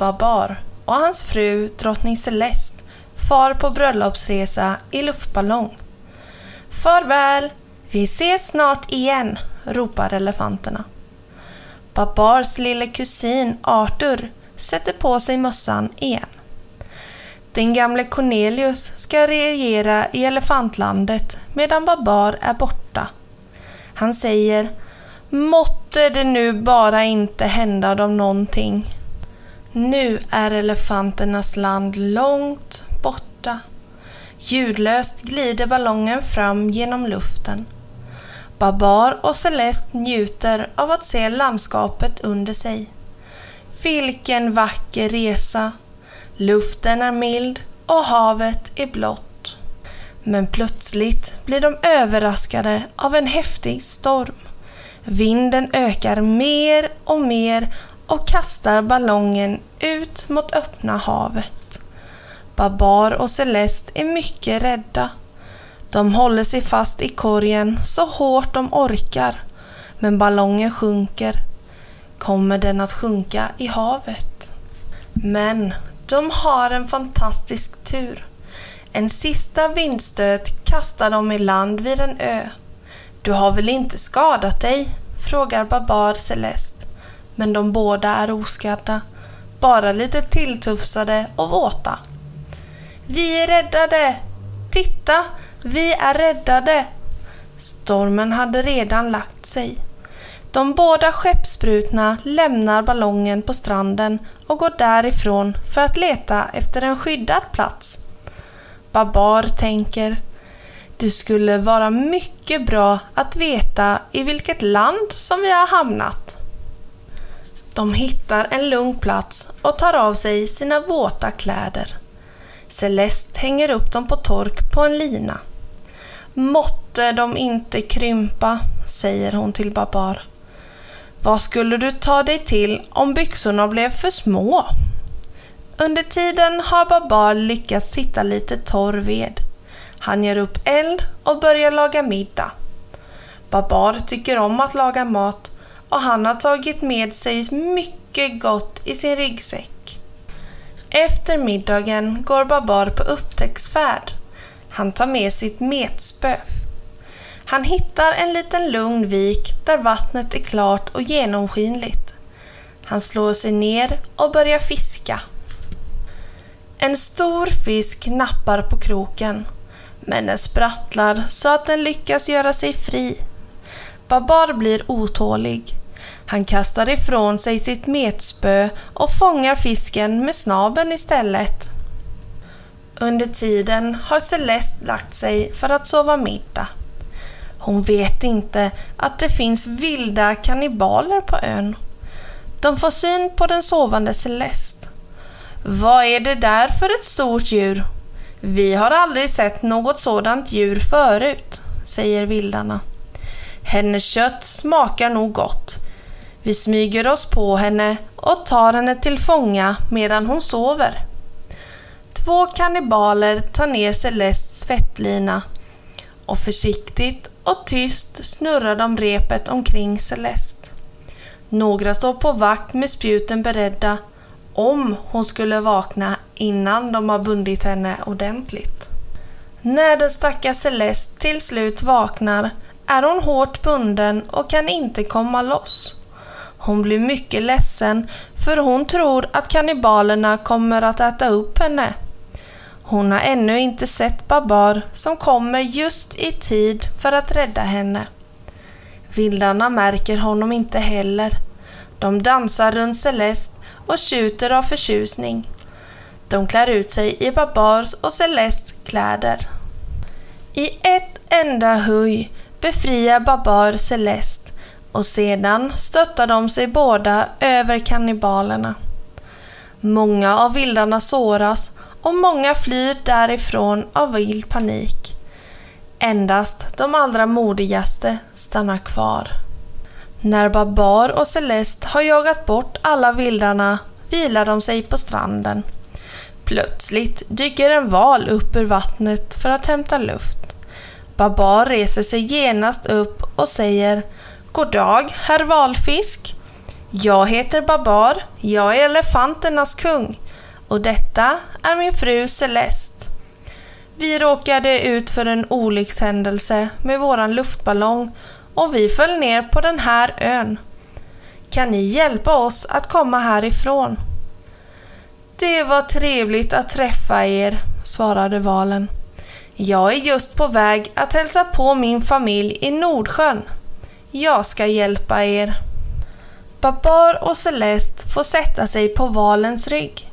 Babar, och hans fru drottning Celeste far på bröllopsresa i luftballong. Farväl! Vi ses snart igen, ropar elefanterna. Babars lille kusin Arthur sätter på sig mössan igen. Den gamle Cornelius ska regera i elefantlandet medan Babar är borta. Han säger Måtte det nu bara inte hända dem någonting. Nu är elefanternas land långt borta. Ljudlöst glider ballongen fram genom luften. Babar och Celeste njuter av att se landskapet under sig. Vilken vacker resa! Luften är mild och havet är blått. Men plötsligt blir de överraskade av en häftig storm. Vinden ökar mer och mer och kastar ballongen ut mot öppna havet. Babar och Celeste är mycket rädda. De håller sig fast i korgen så hårt de orkar, men ballongen sjunker. Kommer den att sjunka i havet? Men de har en fantastisk tur. En sista vindstöt kastar dem i land vid en ö. Du har väl inte skadat dig? frågar Babar Celeste. Men de båda är oskadda, bara lite tilltufsade och våta. Vi är räddade! Titta, vi är räddade! Stormen hade redan lagt sig. De båda skeppsbrutna lämnar ballongen på stranden och går därifrån för att leta efter en skyddad plats. Babar tänker det skulle vara mycket bra att veta i vilket land som vi har hamnat. De hittar en lugn plats och tar av sig sina våta kläder. Celeste hänger upp dem på tork på en lina. Måtte de inte krympa, säger hon till Babar. Vad skulle du ta dig till om byxorna blev för små? Under tiden har Babar lyckats hitta lite torr ved. Han gör upp eld och börjar laga middag. Babar tycker om att laga mat och han har tagit med sig mycket gott i sin ryggsäck. Efter middagen går Babar på upptäcktsfärd. Han tar med sitt metspö. Han hittar en liten lugn vik där vattnet är klart och genomskinligt. Han slår sig ner och börjar fiska. En stor fisk nappar på kroken men den sprattlar så att den lyckas göra sig fri. Babar blir otålig. Han kastar ifrån sig sitt metspö och fångar fisken med snaben istället. Under tiden har Celeste lagt sig för att sova middag. Hon vet inte att det finns vilda kannibaler på ön. De får syn på den sovande Celeste. Vad är det där för ett stort djur? Vi har aldrig sett något sådant djur förut, säger vildarna. Hennes kött smakar nog gott. Vi smyger oss på henne och tar henne till fånga medan hon sover. Två kannibaler tar ner Celestes fettlina och försiktigt och tyst snurrar de repet omkring Celeste. Några står på vakt med spjuten beredda om hon skulle vakna innan de har bundit henne ordentligt. När den stackars Celeste till slut vaknar är hon hårt bunden och kan inte komma loss. Hon blir mycket ledsen för hon tror att kannibalerna kommer att äta upp henne. Hon har ännu inte sett Babar som kommer just i tid för att rädda henne. Vildarna märker honom inte heller. De dansar runt Celeste och tjuter av förtjusning. De klär ut sig i Babars och Celestes kläder. I ett enda huj befriar Babar Celeste och sedan stöttar de sig båda över kannibalerna. Många av vildarna såras och många flyr därifrån av vild panik. Endast de allra modigaste stannar kvar. När Babar och Celeste har jagat bort alla vildarna vilar de sig på stranden. Plötsligt dyker en val upp ur vattnet för att hämta luft. Babar reser sig genast upp och säger God dag, herr valfisk. Jag heter Babar, jag är elefanternas kung och detta är min fru Celeste. Vi råkade ut för en olyckshändelse med våran luftballong och vi föll ner på den här ön. Kan ni hjälpa oss att komma härifrån? Det var trevligt att träffa er, svarade valen. Jag är just på väg att hälsa på min familj i Nordsjön. Jag ska hjälpa er. Babar och Celeste får sätta sig på valens rygg.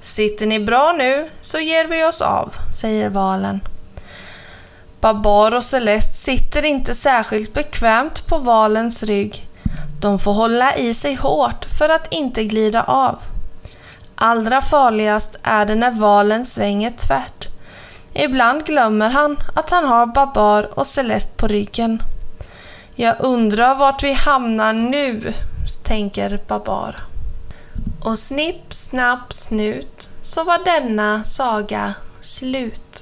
Sitter ni bra nu så ger vi oss av, säger valen. Babar och Celeste sitter inte särskilt bekvämt på valens rygg. De får hålla i sig hårt för att inte glida av. Allra farligast är det när valen svänger tvärt. Ibland glömmer han att han har Babar och Celeste på ryggen. Jag undrar vart vi hamnar nu, tänker Babar. Och snipp, snapp, snut så var denna saga slut.